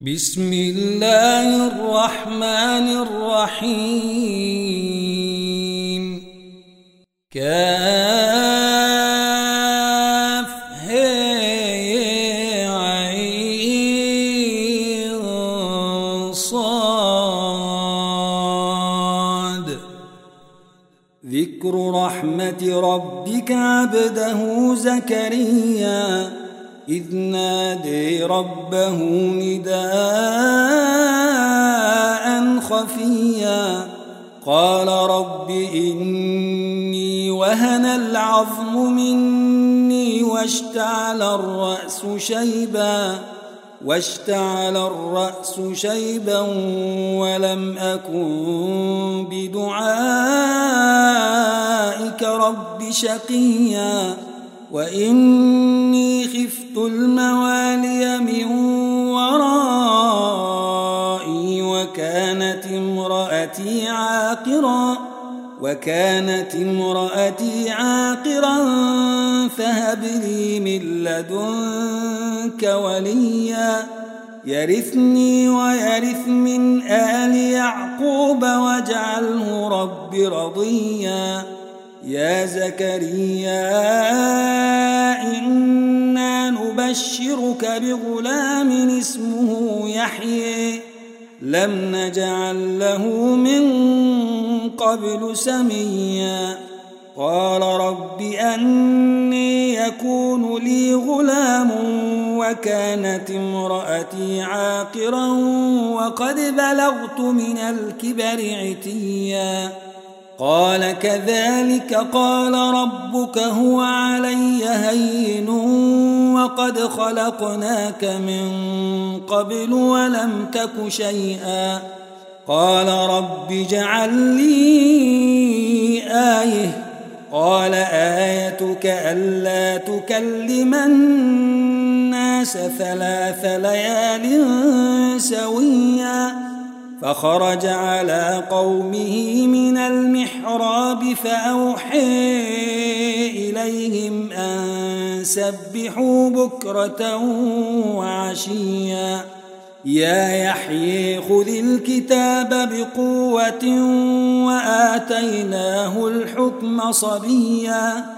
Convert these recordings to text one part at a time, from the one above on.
بسم الله الرحمن الرحيم. كاف عين صاد. ذكر رحمة ربك عبده زكريا. إذ نادي ربه نداء خفيا. قال رب إني وهن العظم مني واشتعل الرأس شيبا. واشتعل الرأس شيبا ولم أكن بدعائك رب شقيا. وإني خفت الموالي من ورائي وكانت امرأتي عاقرا وكانت امرأتي عاقرا فهب لي من لدنك وليا يرثني ويرث من آل يعقوب واجعله رب رضيا يا زكريا إنا نبشرك بغلام اسمه يحيي لم نجعل له من قبل سميا. قال رب أني يكون لي غلام وكانت امرأتي عاقرا وقد بلغت من الكبر عتيا. قال كذلك قال ربك هو علي هين وقد خلقناك من قبل ولم تك شيئا. قال رب اجعل لي آية. قال آيتك ألا تكلم الناس ثلاث ليال سويا. فخرج على قومه من المحراب فأوحي إليهم أن سبحوا بكرة وعشيا. يا يحيي خذ الكتاب بقوة وآتيناه الحكم صبيا.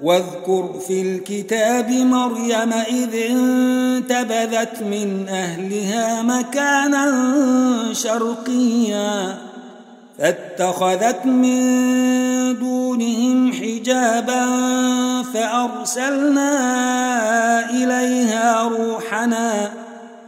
واذكر في الكتاب مريم إذ انتبذت من أهلها مكانا شرقيا فاتخذت من دونهم حجابا فأرسلنا إليها روحنا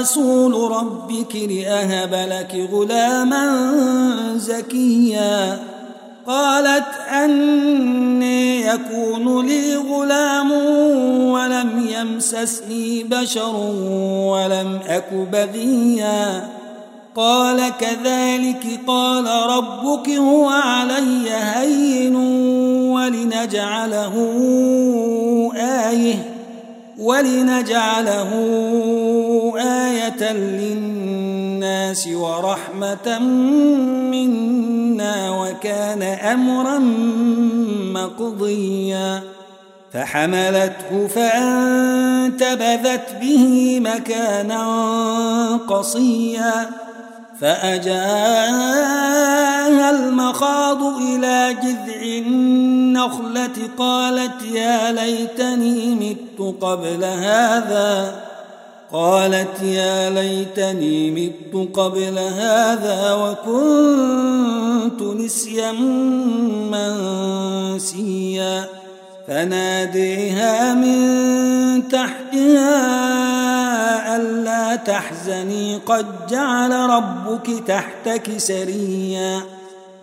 رسول ربك لأهب لك غلاما زكيا. قالت أني يكون لي غلام ولم يمسسني بشر ولم أك بغيا. قال كذلك قال ربك هو علي هين ولنجعله آية. ولنجعله آية للناس ورحمة منا وكان أمرا مقضيا. فحملته فانتبذت به مكانا قصيا. فأجاءها المخاض إلى جذع النخلة قالت يا ليتني مت قبل هذا. قالت يا ليتني مت قبل هذا وكنت نسيا منسيا. فناديها من تحتها ألا تحزني. قد جعل ربك تحتك سريا.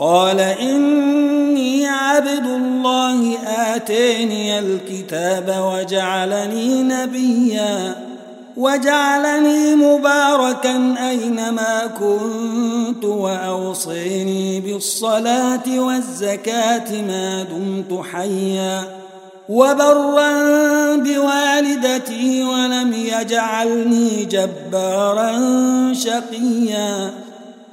قال إني عبد الله آتيني الكتاب وجعلني نبياً وجعلني مباركا أينما كنت وأوصيني بالصلاة والزكاة ما دمت حيا وبرا بوالدتي ولم يجعلني جبارا شقيا.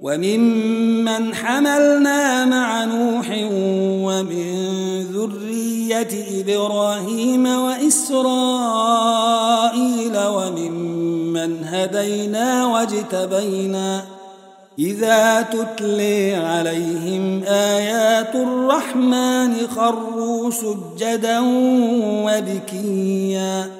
وممن حملنا مع نوح ومن ذرية إبراهيم وإسرائيل وممن هدينا واجتبينا إذا تتلي عليهم آيات الرحمن خروا سجدا وبكيا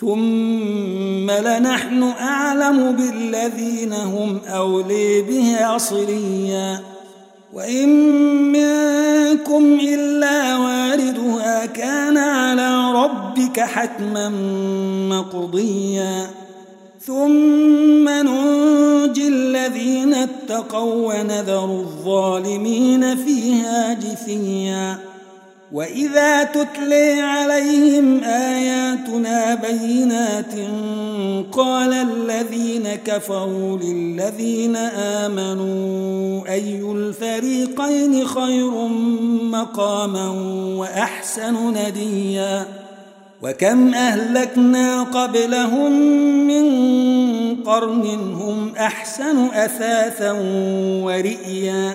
ثم لنحن أعلم بالذين هم أولي بها صليا. وإن منكم إلا واردها كان على ربك حتما مقضيا. ثم ننجي الذين اتقوا ونذر الظالمين فيها جثيا. وإذا تتلي عليهم آياتنا بينات قال الذين كفروا للذين آمنوا أي الفريقين خير مقاما وأحسن نديا وكم أهلكنا قبلهم من قرن هم أحسن أثاثا ورئيا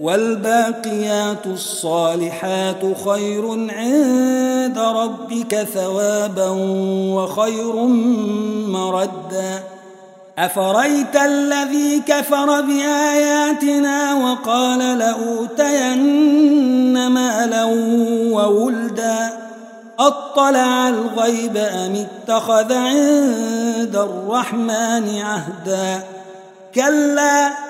والباقيات الصالحات خير عند ربك ثوابا وخير مردا. أفريت الذي كفر بآياتنا وقال لأوتين مالا وولدا؟ أطلع الغيب أم اتخذ عند الرحمن عهدا؟ كلا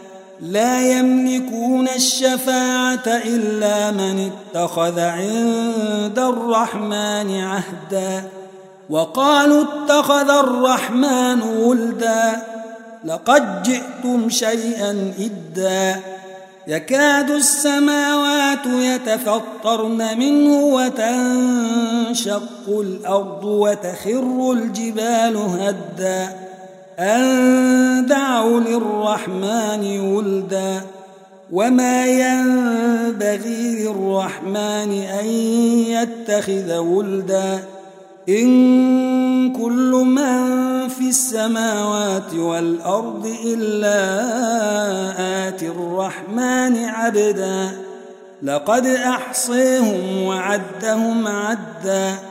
لا يملكون الشفاعة إلا من اتخذ عند الرحمن عهدا وقالوا اتخذ الرحمن ولدا لقد جئتم شيئا إدا يكاد السماوات يتفطرن منه وتنشق الأرض وتخر الجبال هدّا أن دعوا للرحمن ولدا وما ينبغي للرحمن أن يتخذ ولدا إن كل من في السماوات والأرض إلا آتي الرحمن عبدا لقد أحصيهم وعدهم عدًّا